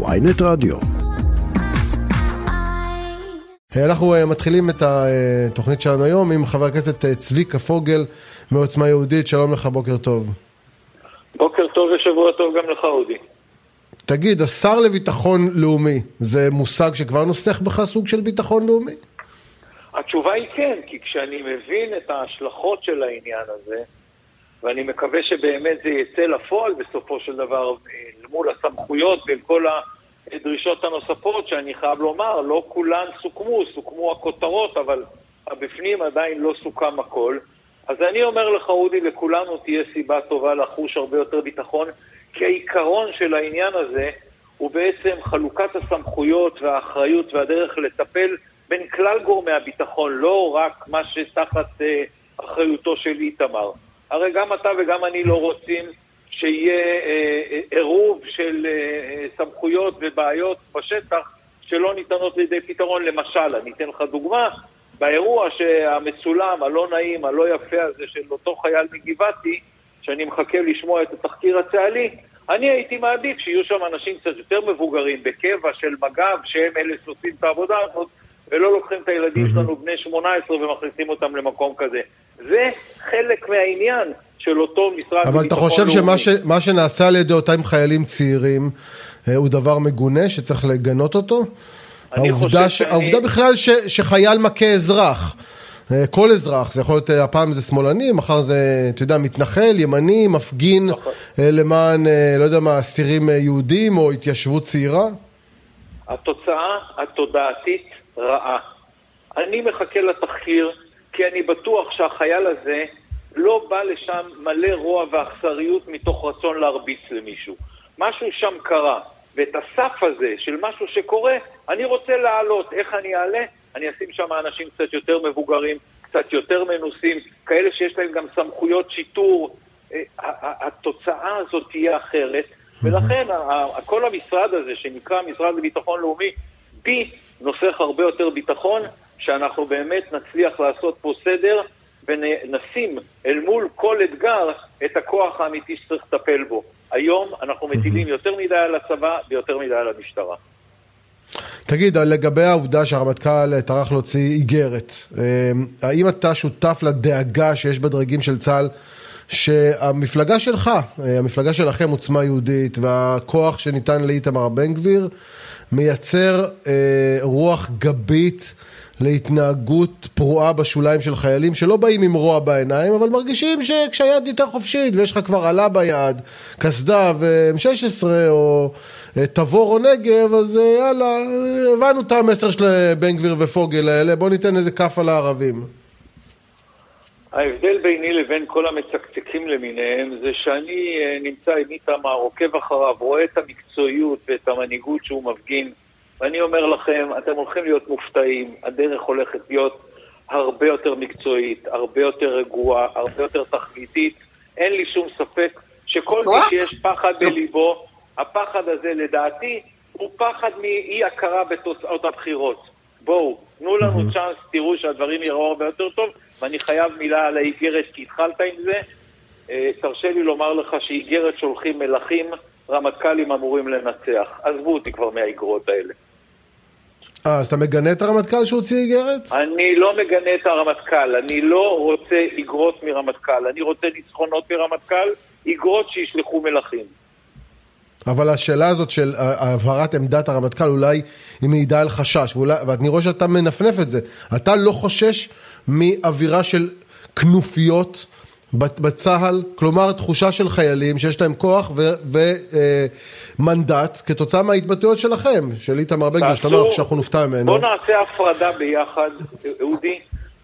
ויינט רדיו. אנחנו אה, מתחילים את התוכנית שלנו היום עם חבר הכנסת אה, צביקה פוגל מעוצמה יהודית, שלום לך, בוקר טוב. בוקר טוב ושבוע טוב גם לך, אודי. תגיד, השר לביטחון לאומי, זה מושג שכבר נוסח בך סוג של ביטחון לאומי? התשובה היא כן, כי כשאני מבין את ההשלכות של העניין הזה, ואני מקווה שבאמת זה יצא לפועל בסופו של דבר, מול הסמכויות ועם כל הדרישות הנוספות, שאני חייב לומר, לא כולן סוכמו, סוכמו הכותרות, אבל הבפנים עדיין לא סוכם הכל. אז אני אומר לך, אודי, לכולנו תהיה סיבה טובה לחוש הרבה יותר ביטחון, כי העיקרון של העניין הזה הוא בעצם חלוקת הסמכויות והאחריות והדרך לטפל בין כלל גורמי הביטחון, לא רק מה שתחת אה, אחריותו של איתמר. הרי גם אתה וגם אני לא רוצים שיהיה אה, אה, עירוב של אה, סמכויות ובעיות בשטח שלא ניתנות לידי פתרון. למשל, אני אתן לך דוגמה, באירוע שהמצולם, הלא נעים, הלא יפה הזה של אותו חייל מגבעתי, שאני מחכה לשמוע את התחקיר הצה"לי, אני הייתי מעדיף שיהיו שם אנשים קצת יותר מבוגרים, בקבע של מג"ב, שהם אלה שעושים את העבודה הזאת, ולא לוקחים את הילדים שלנו בני 18 ומכניסים אותם למקום כזה. זה חלק מהעניין של אותו משרד לאומי. אבל אתה חושב שמה ש, שנעשה על ידי אותם חיילים צעירים אה, הוא דבר מגונה שצריך לגנות אותו? העובדה, ש... שאני... העובדה בכלל ש... שחייל מכה אזרח, אה, כל אזרח, זה יכול להיות, אה, הפעם זה שמאלני, מחר זה, אתה יודע, מתנחל, ימני, מפגין נכון. למען, לא יודע מה, אסירים יהודים או התיישבות צעירה? התוצאה התודעתית רעה. אני מחכה לתחקיר כי אני בטוח שהחייל הזה לא בא לשם מלא רוע ואכזריות מתוך רצון להרביץ למישהו. משהו שם קרה, ואת הסף הזה של משהו שקורה, אני רוצה לעלות. איך אני אעלה? אני אשים שם אנשים קצת יותר מבוגרים, קצת יותר מנוסים, כאלה שיש להם גם סמכויות שיטור. אה, התוצאה הזאת תהיה אחרת, ולכן כל המשרד הזה, שנקרא משרד לביטחון לאומי, בי נוסח הרבה יותר ביטחון, שאנחנו באמת נצליח לעשות פה סדר ונשים אל מול כל אתגר את הכוח האמיתי שצריך לטפל בו. היום אנחנו מטילים יותר מדי על הצבא ויותר מדי על המשטרה. תגיד, לגבי העובדה שהרמטכ"ל טרח להוציא איגרת, אה, האם אתה שותף לדאגה שיש בדרגים של צה"ל שהמפלגה שלך, אה, המפלגה שלכם עוצמה יהודית והכוח שניתן לאיתמר בן גביר מייצר אה, רוח גבית להתנהגות פרועה בשוליים של חיילים שלא באים עם רוע בעיניים, אבל מרגישים שכשהיד יותר חופשית ויש לך כבר עלה ביד, קסדה ו-M16 או אה, תבור או נגב, אז אה, יאללה, הבנו את המסר של בן גביר ופוגל האלה, בוא ניתן איזה כף על הערבים. ההבדל ביני לבין כל המצקצקים למיניהם זה שאני אה, נמצא עם איתמר, עוקב אחריו, רואה את המקצועיות ואת המנהיגות שהוא מפגין ואני אומר לכם, אתם הולכים להיות מופתעים, הדרך הולכת להיות הרבה יותר מקצועית, הרבה יותר רגועה, הרבה יותר תכליתית. אין לי שום ספק שכל מי שיש פחד בליבו, הפחד הזה לדעתי הוא פחד מאי הכרה בתוצאות הבחירות. בואו, תנו לנו צ'אנס, תראו שהדברים יראו הרבה יותר טוב, ואני חייב מילה על האיגרת כי התחלת עם זה. אה, תרשה לי לומר לך שאיגרת שולחים מלכים, רמטכ"לים אמורים לנצח. עזבו אותי כבר מהאיגרות האלה. אה, אז אתה מגנה את הרמטכ"ל שהוציא איגרת? אני לא מגנה את הרמטכ"ל, אני לא רוצה איגרות מרמטכ"ל, אני רוצה ניצחונות מרמטכ"ל, איגרות שישלחו מלכים. אבל השאלה הזאת של העברת עמדת הרמטכ"ל אולי היא מעידה על חשש, ואולי, ואני רואה שאתה מנפנף את זה. אתה לא חושש מאווירה של כנופיות בצה"ל, כלומר תחושה של חיילים שיש להם כוח ומנדט אה, כתוצאה מההתבטאויות שלכם, של איתמר בן גביר, שאתה אומר שאנחנו נופתע ממנו. בוא נעשה הפרדה ביחד, אודי,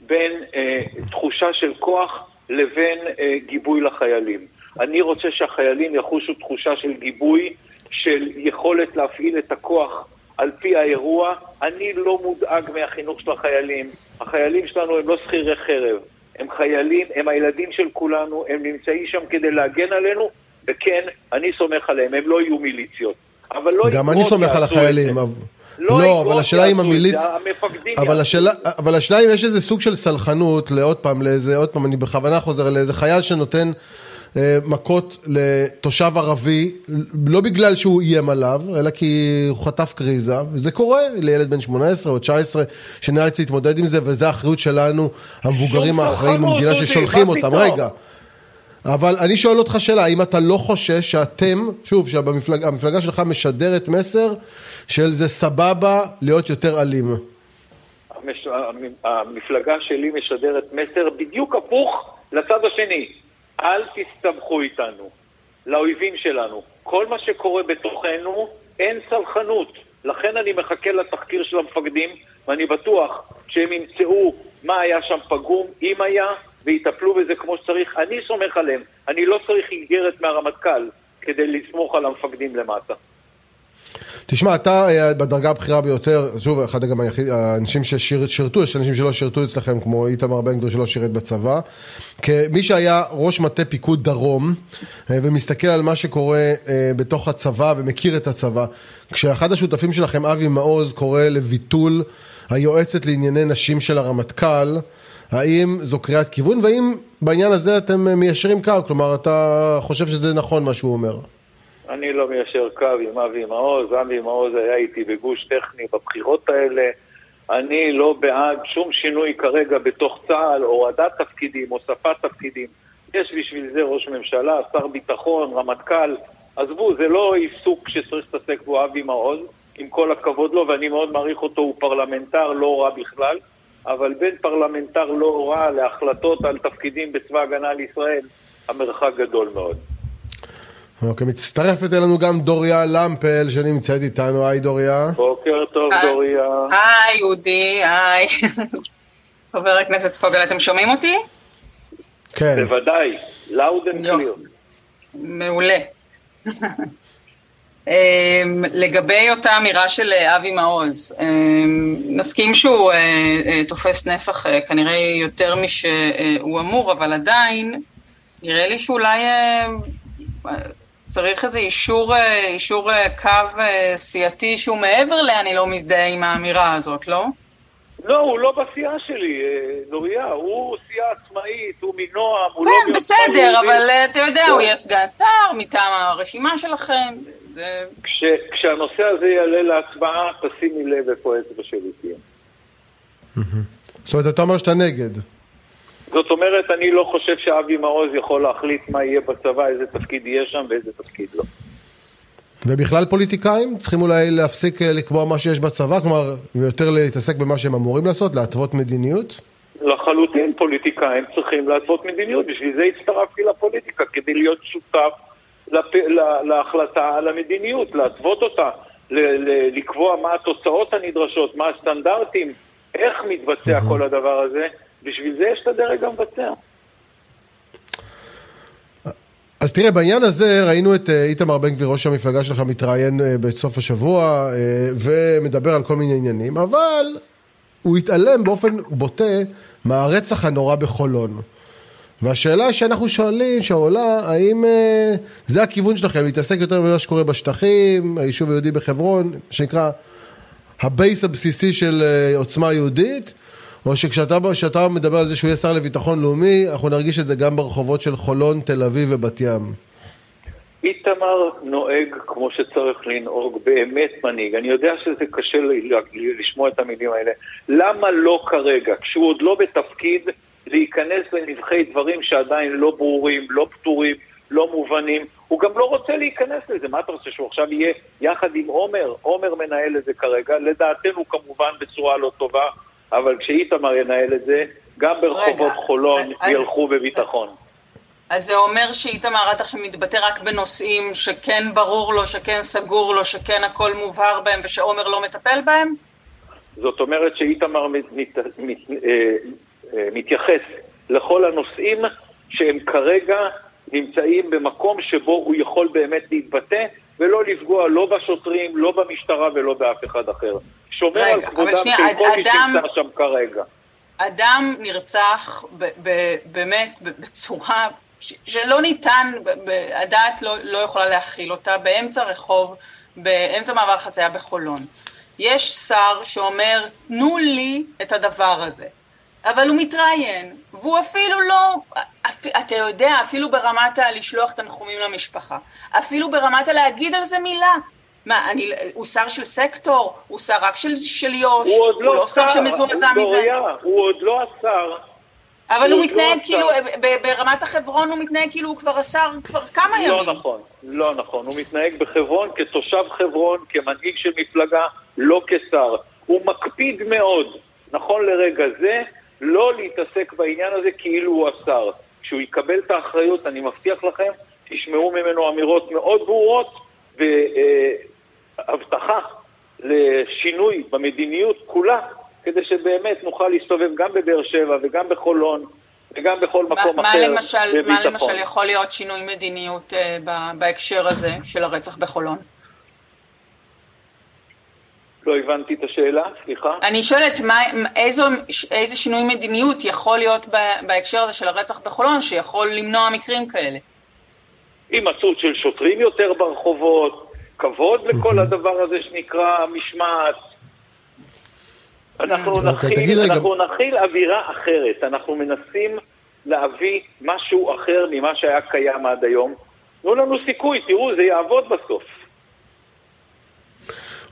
בין אה, תחושה של כוח לבין אה, גיבוי לחיילים. אני רוצה שהחיילים יחושו תחושה של גיבוי, של יכולת להפעיל את הכוח על פי האירוע. אני לא מודאג מהחינוך של החיילים. החיילים שלנו הם לא שכירי חרב. הם חיילים, הם הילדים של כולנו, הם נמצאים שם כדי להגן עלינו, וכן, אני סומך עליהם, הם לא יהיו מיליציות. אבל לא גם אני סומך על החיילים. אבל... לא, לא אבל השאלה אם המיליץ... אבל השאלה, אבל השאלה אם יש איזה סוג של סלחנות לעוד פעם, לאיזה, עוד פעם, אני בכוונה חוזר לאיזה חייל שנותן מכות לתושב ערבי, לא בגלל שהוא איים עליו, אלא כי הוא חטף קריזה, וזה קורה לילד בן 18 או 19 שנאלץ להתמודד עם זה, וזו האחריות שלנו, המבוגרים האחראים במדינה ששולחים אותם. רגע. אבל אני שואל אותך שאלה, האם אתה לא חושש שאתם, שוב, שהמפלגה שלך משדרת מסר של זה סבבה להיות יותר אלים? המש... המפלגה שלי משדרת מסר בדיוק הפוך לצד השני. אל תסתבכו איתנו, לאויבים שלנו. כל מה שקורה בתוכנו, אין סלחנות. לכן אני מחכה לתחקיר של המפקדים, ואני בטוח שהם ימצאו מה היה שם פגום, אם היה, ויטפלו בזה כמו שצריך. אני סומך עליהם. אני לא צריך איגרת מהרמטכ"ל כדי לסמוך על המפקדים למטה. תשמע, אתה אה, בדרגה הבכירה ביותר, שוב, אחד גם האנשים ששירתו, יש אנשים שלא שירתו אצלכם, כמו איתמר בן גביר שלא שירת בצבא. כמי שהיה ראש מטה פיקוד דרום, אה, ומסתכל על מה שקורה אה, בתוך הצבא ומכיר את הצבא, כשאחד השותפים שלכם, אבי מעוז, קורא לביטול היועצת לענייני נשים של הרמטכ"ל, האם זו קריאת כיוון, והאם בעניין הזה אתם מיישרים קו? כלומר, אתה חושב שזה נכון מה שהוא אומר? אני לא מיישר קו עם אבי מעוז, אבי מעוז היה איתי בגוש טכני בבחירות האלה. אני לא בעד שום שינוי כרגע בתוך צה"ל, הורדת תפקידים, הוספת תפקידים. יש בשביל זה ראש ממשלה, שר ביטחון, רמטכ"ל. עזבו, זה לא עיסוק שצריך להתעסק בו אבי מעוז, עם כל הכבוד לו, ואני מאוד מעריך אותו, הוא פרלמנטר לא רע בכלל, אבל בין פרלמנטר לא רע להחלטות על תפקידים בצבא הגנה לישראל, המרחק גדול מאוד. אוקיי, מצטרפת אלינו גם דוריה למפל שנמצאת איתנו, היי דוריה. בוקר טוב דוריה. היי יהודי, היי. חבר הכנסת פוגל, אתם שומעים אותי? כן. בוודאי, loud and clear. מעולה. אמ, לגבי אותה אמירה של אה, אבי מעוז, אמ, נסכים שהוא אה, אה, תופס נפח כנראה יותר משהוא אמור, אבל עדיין נראה לי שאולי צריך איזה אישור, אה, אישור אה, קו אה, סיעתי שהוא מעבר ל"אני לא מזדהה עם האמירה הזאת", לא? לא, הוא לא בסיעה שלי, נוריה, הוא סיעה עצמאית, הוא מנועם, הוא לא... כן, בסדר, אבל אתה יודע, הוא יהיה סגן שר מטעם הרשימה שלכם. כש, כשהנושא הזה יעלה להצבעה, תשימי לב איפה האצבע שלי תהיה. זאת אומרת, אתה אומר שאתה נגד. זאת אומרת, אני לא חושב שאבי מעוז יכול להחליט מה יהיה בצבא, איזה תפקיד יהיה שם ואיזה תפקיד לא. ובכלל פוליטיקאים צריכים אולי להפסיק אה, לקבוע מה שיש בצבא, כלומר, ויותר להתעסק במה שהם אמורים לעשות, להתוות מדיניות? לחלוטין פוליטיקאים צריכים להתוות מדיניות, בשביל זה הצטרפתי לפוליטיקה, כדי להיות שותף לפ... להחלטה על המדיניות, להתוות אותה, ל- לקבוע מה התוצאות הנדרשות, מה הסטנדרטים, איך מתבצע כל הדבר הזה. בשביל זה יש את הדרג המבצע. אז תראה, בעניין הזה ראינו את אה, איתמר בן גביר, ראש המפלגה שלך, מתראיין אה, בסוף השבוע אה, ומדבר על כל מיני עניינים, אבל הוא התעלם באופן בוטה מהרצח הנורא בחולון. והשאלה שאנחנו שואלים, שעולה, האם זה הכיוון שלכם, להתעסק יותר במה שקורה בשטחים, היישוב היהודי בחברון, שנקרא הבייס הבסיסי של עוצמה יהודית, או שכשאתה מדבר על זה שהוא יהיה שר לביטחון לאומי, אנחנו נרגיש את זה גם ברחובות של חולון, תל אביב ובת ים. איתמר נוהג כמו שצריך לנהוג, באמת מנהיג. אני יודע שזה קשה לשמוע את המילים האלה. למה לא כרגע, כשהוא עוד לא בתפקיד, להיכנס לנבחי דברים שעדיין לא ברורים, לא פתורים, לא מובנים? הוא גם לא רוצה להיכנס לזה. מה אתה רוצה, שהוא עכשיו יהיה יחד עם עומר? עומר מנהל את זה כרגע, לדעתנו כמובן בצורה לא טובה. אבל כשאיתמר ינהל את זה, גם ברחובות רגע, חולון אז, ילכו בביטחון. אז זה אומר שאיתמר עד עכשיו מתבטא רק בנושאים שכן ברור לו, שכן סגור לו, שכן הכל מובהר בהם ושעומר לא מטפל בהם? זאת אומרת שאיתמר מת, מת, מת, אה, אה, מתייחס לכל הנושאים שהם כרגע נמצאים במקום שבו הוא יכול באמת להתבטא ולא לפגוע לא בשוטרים, לא במשטרה ולא באף אחד אחר. שומר רגע, על כבודם של כל מי שנמצא שם כרגע. אדם נרצח ב- ב- באמת בצורה שלא ניתן, הדעת לא, לא יכולה להכיל אותה, באמצע רחוב, באמצע מעבר חצייה בחולון. יש שר שאומר, תנו לי את הדבר הזה. אבל הוא מתראיין, והוא אפילו לא, אפ, אתה יודע, אפילו ברמת הלשלוח תנחומים למשפחה, אפילו ברמת הלהגיד על זה מילה. מה, אני, הוא שר של סקטור? הוא שר רק של, של יו"ש? הוא עוד לא, הוא לא שר שמזועזע מזה? הוא עוד לא השר. אבל הוא מתנהג לא כאילו, ברמת החברון הוא מתנהג כאילו הוא כבר השר כבר כמה לא ימים. לא נכון, לא נכון. הוא מתנהג בחברון כתושב חברון, כמנהיג של מפלגה, לא כשר. הוא מקפיד מאוד, נכון לרגע זה, לא להתעסק בעניין הזה כאילו הוא השר. כשהוא יקבל את האחריות, אני מבטיח לכם, תשמעו ממנו אמירות מאוד ברורות והבטחה לשינוי במדיניות כולה, כדי שבאמת נוכל להסתובב גם בבאר שבע וגם בחולון וגם בכל מקום מה, אחר למשל, בביטחון. מה למשל יכול להיות שינוי מדיניות uh, בהקשר הזה של הרצח בחולון? לא הבנתי את השאלה, סליחה. אני שואלת, מה, איזו, איזה שינוי מדיניות יכול להיות בהקשר הזה של הרצח בחולון, שיכול למנוע מקרים כאלה? הימצאות של שוטרים יותר ברחובות, כבוד לכל הדבר הזה שנקרא משמעת. אנחנו, okay, אוקיי, נכיל. נכיל אווירה אחרת, אנחנו מנסים להביא משהו אחר ממה שהיה קיים עד היום. תנו לנו סיכוי, תראו, זה יעבוד בסוף.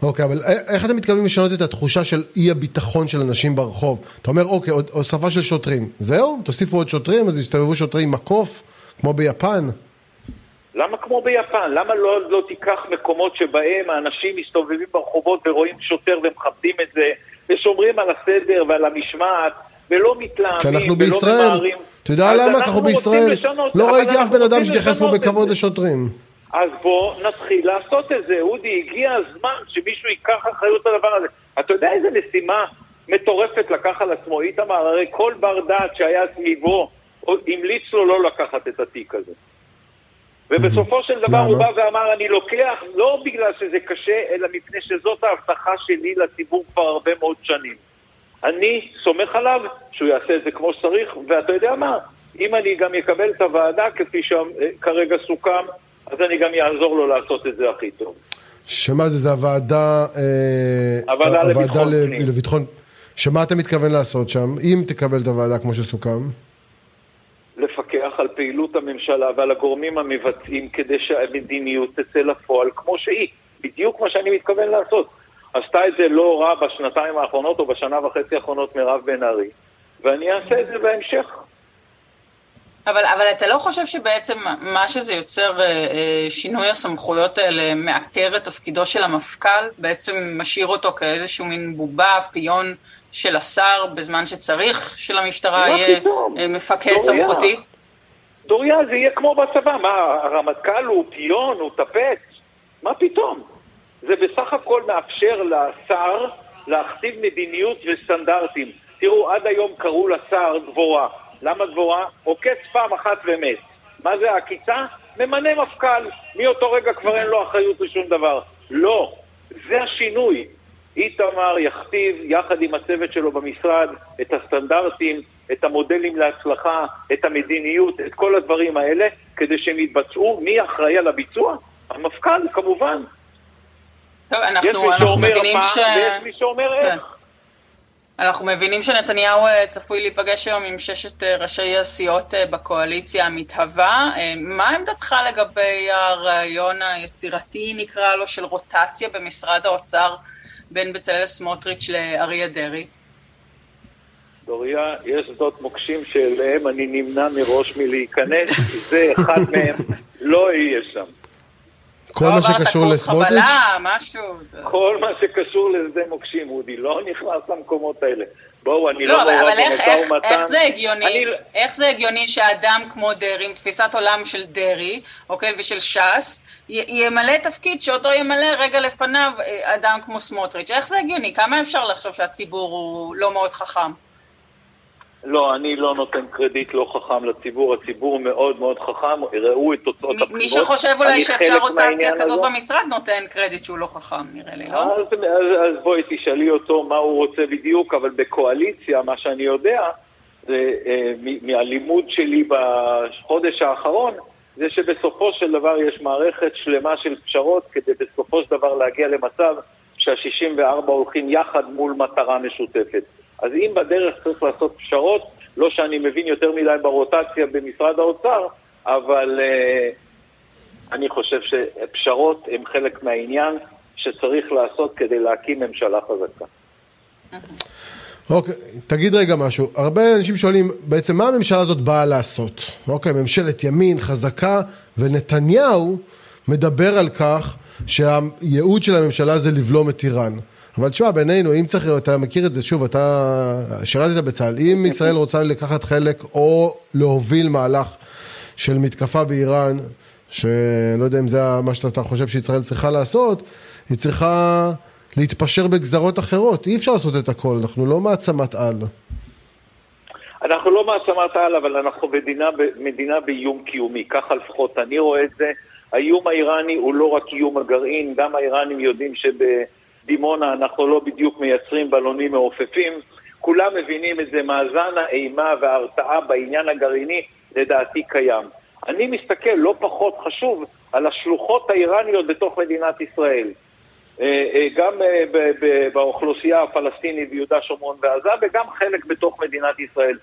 אוקיי, אבל איך אתם מתכוונים לשנות את התחושה של אי הביטחון של אנשים ברחוב? אתה אומר, אוקיי, הוספה של שוטרים. זהו? תוסיפו עוד שוטרים, אז יסתובבו שוטרים עם מקוף, כמו ביפן? למה כמו ביפן? למה לא, לא תיקח מקומות שבהם האנשים מסתובבים ברחובות ורואים שוטר ומכבדים את זה, ושומרים על הסדר ועל המשמעת, ולא מתלהמים, ולא ממהרים? אתה יודע למה? אנחנו בישראל לא ראיתי אף בן אדם שהתייחס פה בכבוד לשוטרים. אז בוא נתחיל לעשות את זה. אודי, הגיע הזמן שמישהו ייקח אחריות על הדבר הזה. אתה יודע איזה משימה מטורפת לקח על עצמו איתמר? הרי כל בר דעת שהיה סביבו המליץ לו לא לקחת את התיק הזה. ובסופו של דבר הוא בא ואמר, אני לוקח לא בגלל שזה קשה, אלא מפני שזאת ההבטחה שלי לציבור כבר הרבה מאוד שנים. אני סומך עליו שהוא יעשה את זה כמו שצריך, ואתה יודע מה? אם אני גם אקבל את הוועדה כפי שכרגע סוכם, אז אני גם אעזור לו לעשות את זה הכי טוב. שמה זה, זה הוועדה... אה, הוועדה לביטחון פנים. לביטחון... שמה אתה מתכוון לעשות שם, אם תקבל את הוועדה כמו שסוכם? לפקח על פעילות הממשלה ועל הגורמים המבצעים כדי שהמדיניות תצא לפועל כמו שהיא. בדיוק מה שאני מתכוון לעשות. עשתה את זה לא רע בשנתיים האחרונות או בשנה וחצי האחרונות מירב בן ארי, ואני אעשה את זה בהמשך. אבל, אבל אתה לא חושב שבעצם מה שזה יוצר, אה, אה, שינוי הסמכויות האלה, מעקר את תפקידו של המפכ"ל, בעצם משאיר אותו כאיזשהו מין בובה, פיון של השר, בזמן שצריך שלמשטרה יהיה פתאום? אה, מפקד דוריה. סמכותי? דוריה, זה יהיה כמו בצבא, מה, הרמטכ"ל הוא פיון, הוא טפץ? מה פתאום? זה בסך הכל מאפשר לשר להכתיב מדיניות וסטנדרטים. תראו, עד היום קראו לשר דבורה. למה דבורה? עוקץ פעם אחת ומת. מה זה העקיצה? ממנה מפכ"ל. מאותו רגע כבר אין לו אחריות לשום דבר. לא, זה השינוי. איתמר יכתיב יחד עם הצוות שלו במשרד את הסטנדרטים, את המודלים להצלחה, את המדיניות, את כל הדברים האלה, כדי שהם יתבצעו. מי אחראי על הביצוע? המפכ"ל, כמובן. טוב, אנחנו, אנחנו מבינים ש... ויש מי שאומר כן. אנחנו מבינים שנתניהו אה, צפוי להיפגש היום עם ששת אה, ראשי הסיעות אה, בקואליציה המתהווה. מה עמדתך לגבי הרעיון היצירתי, נקרא לו, של רוטציה במשרד האוצר בין בצלאל סמוטריץ' לאריה דרעי? דוריה, יש שדות מוקשים שאליהם אני נמנע מראש מלהיכנס, זה אחד מהם לא יהיה שם. כל מה שקשור לסמוטריץ'? לא עברת קורס חבלה, משהו. כל מה שקשור לשדה מוקשים, אודי, לא נכנס למקומות האלה. בואו, אני לא מעורב במשא ומתן. איך זה הגיוני, איך זה הגיוני שאדם כמו דרעי, עם תפיסת עולם של דרעי, אוקיי, ושל ש"ס, ימלא תפקיד שאותו ימלא רגע לפניו אה, אדם כמו סמוטריץ'. איך זה הגיוני? כמה אפשר לחשוב שהציבור הוא לא מאוד חכם? לא, אני לא נותן קרדיט לא חכם לציבור, הציבור מאוד מאוד חכם, ראו את תוצאות הבחירות. מי שחושב אולי שאפשר רוטציה כזאת במשרד נותן קרדיט שהוא לא חכם, נראה לי, לא? אז, אז, אז בואי תשאלי אותו מה הוא רוצה בדיוק, אבל בקואליציה, מה שאני יודע, זה אה, מהלימוד שלי בחודש האחרון, זה שבסופו של דבר יש מערכת שלמה של פשרות כדי בסופו של דבר להגיע למצב שה-64 הולכים יחד מול מטרה משותפת. אז אם בדרך צריך לעשות פשרות, לא שאני מבין יותר מדי ברוטציה במשרד האוצר, אבל uh, אני חושב שפשרות הן חלק מהעניין שצריך לעשות כדי להקים ממשלה חזקה. אוקיי, תגיד רגע משהו. הרבה אנשים שואלים, בעצם מה הממשלה הזאת באה לעשות? אוקיי, ממשלת ימין חזקה, ונתניהו מדבר על כך שהייעוד של הממשלה זה לבלום את איראן. אבל תשמע, בינינו, אם צריך, אתה מכיר את זה, שוב, אתה שירתת בצה"ל, אם ישראל רוצה לקחת חלק או להוביל מהלך של מתקפה באיראן, שלא יודע אם זה מה שאתה חושב שישראל צריכה לעשות, היא צריכה להתפשר בגזרות אחרות. אי אפשר לעשות את הכל, אנחנו לא מעצמת על. אנחנו לא מעצמת על, אבל אנחנו מדינה, מדינה באיום קיומי, ככה לפחות אני רואה את זה. האיום האיראני הוא לא רק איום הגרעין, גם האיראנים יודעים שבדימונה אנחנו לא בדיוק מייצרים בלונים מעופפים. כולם מבינים את זה, מאזן האימה וההרתעה בעניין הגרעיני לדעתי קיים. אני מסתכל לא פחות חשוב על השלוחות האיראניות בתוך מדינת ישראל. אה, אה, גם אה, באוכלוסייה הפלסטינית ביהודה, שומרון ועזה, וגם חלק בתוך מדינת ישראל.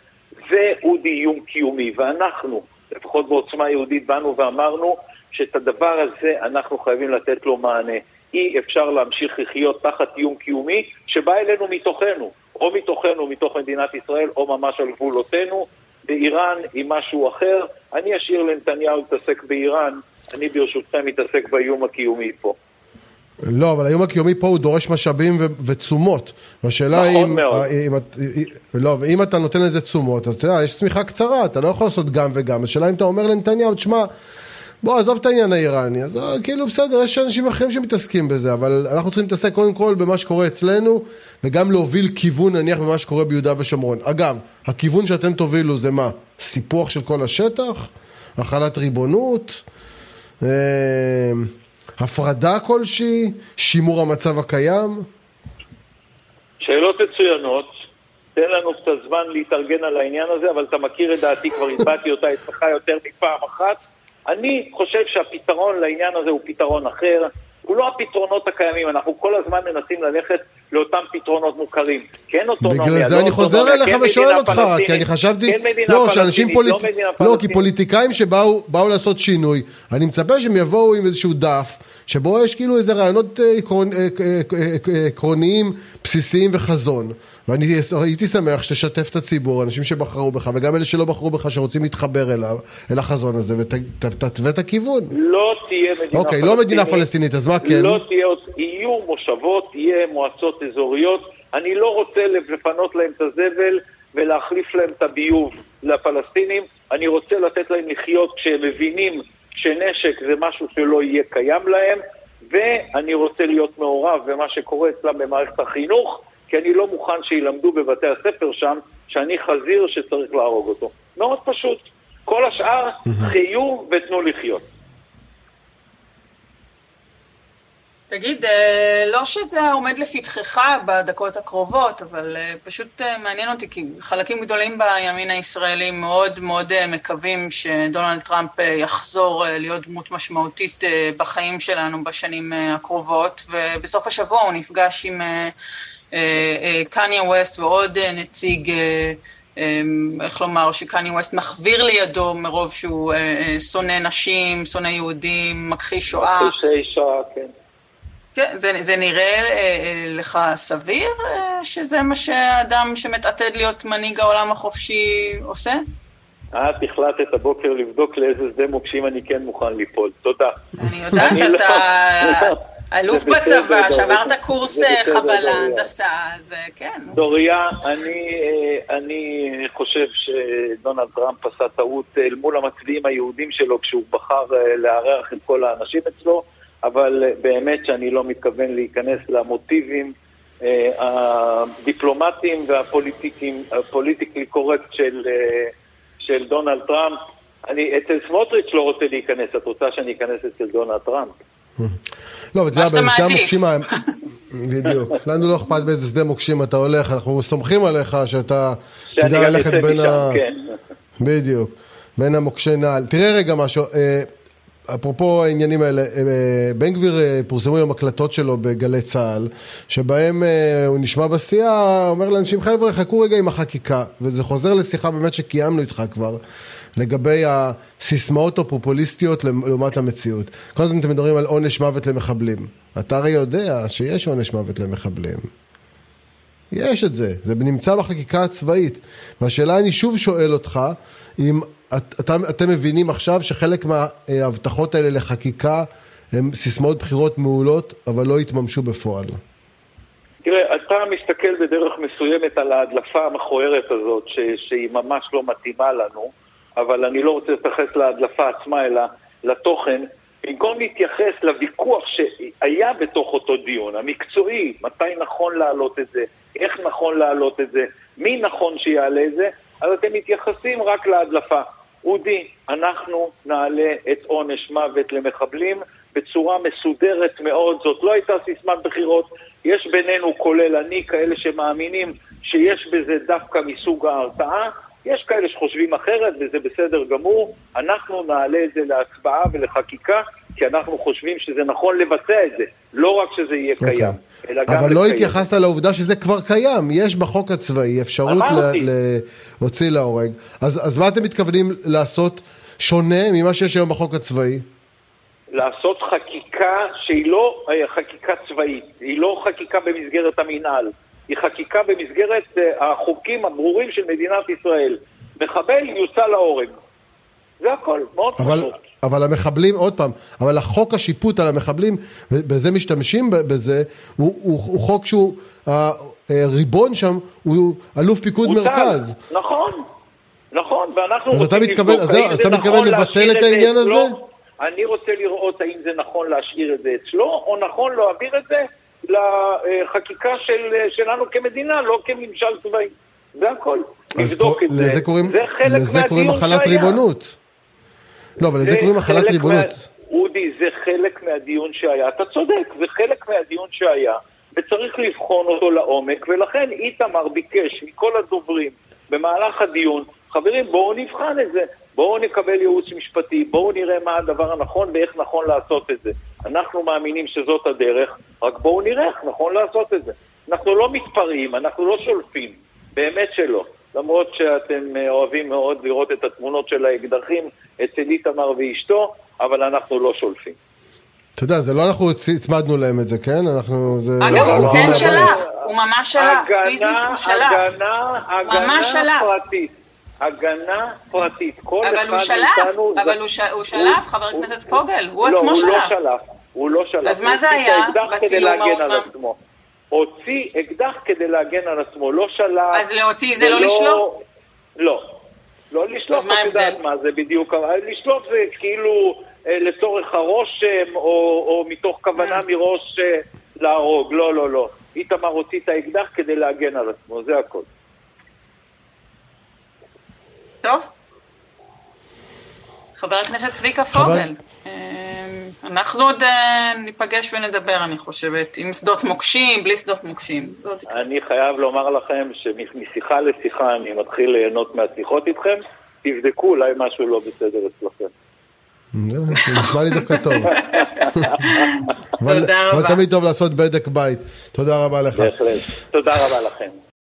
זהו איום קיומי, ואנחנו, לפחות בעוצמה יהודית, באנו ואמרנו שאת הדבר הזה אנחנו חייבים לתת לו מענה. אי אפשר להמשיך לחיות תחת איום קיומי שבא אלינו מתוכנו, או מתוכנו, מתוך מדינת ישראל, או ממש על גבולותינו. באיראן היא משהו אחר. אני אשאיר לנתניהו להתעסק באיראן, אני ברשותכם מתעסק באיום הקיומי פה. לא, אבל האיום הקיומי פה הוא דורש משאבים ו- ותשומות. והשאלה נכון אם, מאוד. אם, אם, לא, ואם אתה נותן לזה תשומות, אז אתה יודע, יש צמיחה קצרה, אתה לא יכול לעשות גם וגם. השאלה אם אתה אומר לנתניהו, תשמע, בוא, עזוב את העניין האיראני. אז אה, כאילו, בסדר, יש אנשים אחרים שמתעסקים בזה, אבל אנחנו צריכים להתעסק קודם כל במה שקורה אצלנו, וגם להוביל כיוון, נניח, במה שקורה ביהודה ושומרון. אגב, הכיוון שאתם תובילו זה מה? סיפוח של כל השטח? החלת ריבונות? אה, הפרדה כלשהי? שימור המצב הקיים? שאלות מצוינות. תן לנו קצת זמן להתארגן על העניין הזה, אבל אתה מכיר את דעתי, כבר הבעתי אותה אצלך יותר מפעם אחת. אני חושב שהפתרון לעניין הזה הוא פתרון אחר. הוא לא הפתרונות הקיימים, אנחנו כל הזמן מנסים ללכת לאותם פתרונות מוכרים. כן אוטונומיה, בגלל זה לא אני חוזר אליך כן ושואל אותך, פלסטינית, כי אני חשבתי, כן מדינה לא, פלסטינית, פוליט... לא מדינה לא, כי פלסטינית. פוליטיקאים שבאו באו לעשות שינוי, אני מצפה שהם יבואו עם איזשהו דף, שבו יש כאילו איזה רעיונות אה, אה, אה, עקרוניים, בסיסיים וחזון. ואני הייתי שמח שתשתף את הציבור, אנשים שבחרו בך, וגם אלה שלא בחרו בך, שרוצים להתחבר אליו, אל החזון הזה, ותתווה את הכיוון. לא תהיה מדינה אוקיי, פלסטינית. לא מדינה פלסטינית, אז מה כן? לא תהיה, יהיו מושבות, יהיה מועצות אזוריות. אני לא רוצה לפנות להם את הזבל ולהחליף להם את הביוב לפלסטינים. אני רוצה לתת להם לחיות כשהם מבינים שנשק זה משהו שלא יהיה קיים להם, ואני רוצה להיות מעורב במה שקורה אצלם במערכת החינוך, כי אני לא מוכן שילמדו בבתי הספר שם שאני חזיר שצריך להרוג אותו. מאוד פשוט. כל השאר, חיו ותנו לחיות. תגיד, אה, לא שזה עומד לפתחך בדקות הקרובות, אבל אה, פשוט אה, מעניין אותי, כי חלקים גדולים בימין הישראלי מאוד מאוד מקווים שדונלד טראמפ יחזור להיות דמות משמעותית בחיים שלנו בשנים הקרובות, ובסוף השבוע הוא נפגש עם קניה ווסט ועוד אה, נציג, אה, אה, איך לומר, שקניה ווסט מחוויר לידו מרוב שהוא שונא נשים, שונא יהודים, מכחיש שואה. מכחישי שואה, כן. כן, זה, זה נראה אה, לך סביר שזה מה שאדם שמתעתד להיות מנהיג העולם החופשי עושה? את החלטת הבוקר לבדוק לאיזה שדה מוקשים אני כן מוכן ליפול. תודה. אני יודעת שאתה לא- אלוף בצבא. שעברת קורס אה, חבלה. הנדסה, אז אה, כן. דוריה, אני, אה, אני חושב שדונלד טראמפ עשה טעות אל מול המצביעים היהודים שלו כשהוא בחר אה, לארח את כל האנשים אצלו, אבל אה, באמת שאני לא מתכוון להיכנס למוטיבים אה, הדיפלומטיים והפוליטיקיים, ה politically correct של, אה, של דונלד טראמפ. אני אצל סמוטריץ' לא רוצה להיכנס, את רוצה שאני אכנס אצל דונלד טראמפ? לא, אבל אתה יודע, שאתה מעדיף. המוקשים, בדיוק, לנו לא אכפת באיזה שדה מוקשים אתה הולך, אנחנו סומכים עליך שאתה תדע ללכת בין ה... כן. בדיוק, בין המוקשי נעל. תראה רגע משהו, אה, אפרופו העניינים האלה, אה, בן גביר אה, פורסמו היום הקלטות שלו בגלי צה"ל, שבהם הוא נשמע בשיאה, אומר לאנשים חבר'ה חכו רגע עם החקיקה, וזה חוזר לשיחה באמת שקיימנו איתך כבר, לגבי הסיסמאות הפופוליסטיות לעומת המציאות. כל הזמן אתם מדברים על עונש מוות למחבלים. אתה הרי יודע שיש עונש מוות למחבלים. יש את זה, זה נמצא בחקיקה הצבאית. והשאלה, אני שוב שואל אותך, אם את, את, אתם מבינים עכשיו שחלק מההבטחות האלה לחקיקה הן סיסמאות בחירות מעולות, אבל לא יתממשו בפועל. תראה, אתה מסתכל בדרך מסוימת על ההדלפה המכוערת הזאת, ש, שהיא ממש לא מתאימה לנו, אבל אני לא רוצה להתייחס להדלפה עצמה, אלא לתוכן. במקום להתייחס לוויכוח שהיה בתוך אותו דיון, המקצועי, מתי נכון להעלות את זה, איך נכון להעלות את זה, מי נכון שיעלה את זה, אז אתם מתייחסים רק להדלפה. אודי, אנחנו נעלה את עונש מוות למחבלים בצורה מסודרת מאוד. זאת לא הייתה סיסמת בחירות. יש בינינו, כולל אני, כאלה שמאמינים שיש בזה דווקא מסוג ההרתעה. יש כאלה שחושבים אחרת, וזה בסדר גמור. אנחנו נעלה את זה להצבעה ולחקיקה, כי אנחנו חושבים שזה נכון לבצע את זה, לא רק שזה יהיה okay. אוקיי. קיים. אבל לא התייחסת לעובדה שזה כבר קיים, יש בחוק הצבאי אפשרות להוציא להורג. אז, אז מה אתם מתכוונים לעשות שונה ממה שיש היום בחוק הצבאי? לעשות חקיקה שהיא לא אה, חקיקה צבאית, היא לא חקיקה במסגרת המינהל, היא חקיקה במסגרת אה, החוקים הברורים של מדינת ישראל. מחבל יוצא להורג. זה הכל, מאוד פשוט. אבל המחבלים, עוד פעם, אבל החוק השיפוט על המחבלים, בזה משתמשים בזה, הוא, הוא, הוא חוק שהוא, הריבון שם הוא אלוף פיקוד הוא מרכז. טל, נכון, נכון, ואנחנו רוצים לבדוק מתכוון, אז, אז אתה מתכוון נכון לבטל את העניין הזה? אני רוצה לראות האם זה נכון להשאיר את זה אצלו, או נכון להעביר את זה לחקיקה של, שלנו כמדינה, לא כממשל צבאי. זה הכל. נבדוק את זה. קוראים, זה חלק לזה קוראים החלת ריבונות. לא, אבל לזה קוראים החלת ריבונות. אודי, זה חלק מהדיון שהיה. אתה צודק, זה חלק מהדיון שהיה, וצריך לבחון אותו לעומק, ולכן איתמר ביקש מכל הדוברים במהלך הדיון, חברים, בואו נבחן את זה, בואו נקבל ייעוץ משפטי, בואו נראה מה הדבר הנכון ואיך נכון לעשות את זה. אנחנו מאמינים שזאת הדרך, רק בואו נראה איך נכון לעשות את זה. אנחנו לא מתפרעים, אנחנו לא שולפים, באמת שלא. למרות שאתם אה, אוהבים מאוד לראות את התמונות של האקדחים אצל איתמר ואשתו, אבל אנחנו לא שולפים. אתה יודע, זה לא אנחנו הצמדנו להם את זה, כן? אנחנו... זה אגב, לא, הוא כן שלף, הוא ממש שלף, פיזית הוא שלף. הגנה, הגנה פרטית. הגנה פרטית. כל אבל הוא שלף, אבל הוא שלף, חבר הכנסת פוגל, הוא עצמו לא, שלף. לא, הוא לא שלף, הוא לא שלף. אז מה זה היה בצילום ההוא? הוציא אקדח כדי להגן על עצמו, לא שלח. אז להוציא זה לא לשלוף? לא. לא לשלוף, את יודעת מה זה בדיוק. לשלוף זה כאילו אה, לצורך הרושם, או, או מתוך כוונה mm. מראש אה, להרוג. לא, לא, לא. איתמר הוציא את האקדח כדי להגן על עצמו, זה הכל. טוב. חבר הכנסת צביקה פוגל. אנחנו עוד אה, ניפגש ונדבר, אני חושבת, עם שדות מוקשים, בלי שדות מוקשים. אני חייב לומר לכם שמשיחה לשיחה אני מתחיל ליהנות מהשיחות איתכם, תבדקו, אולי משהו לא בסדר אצלכם. נשמע לי דווקא טוב. תודה רבה. אבל תמיד טוב לעשות בדק בית. תודה רבה לך. בהחלט. תודה רבה לכם.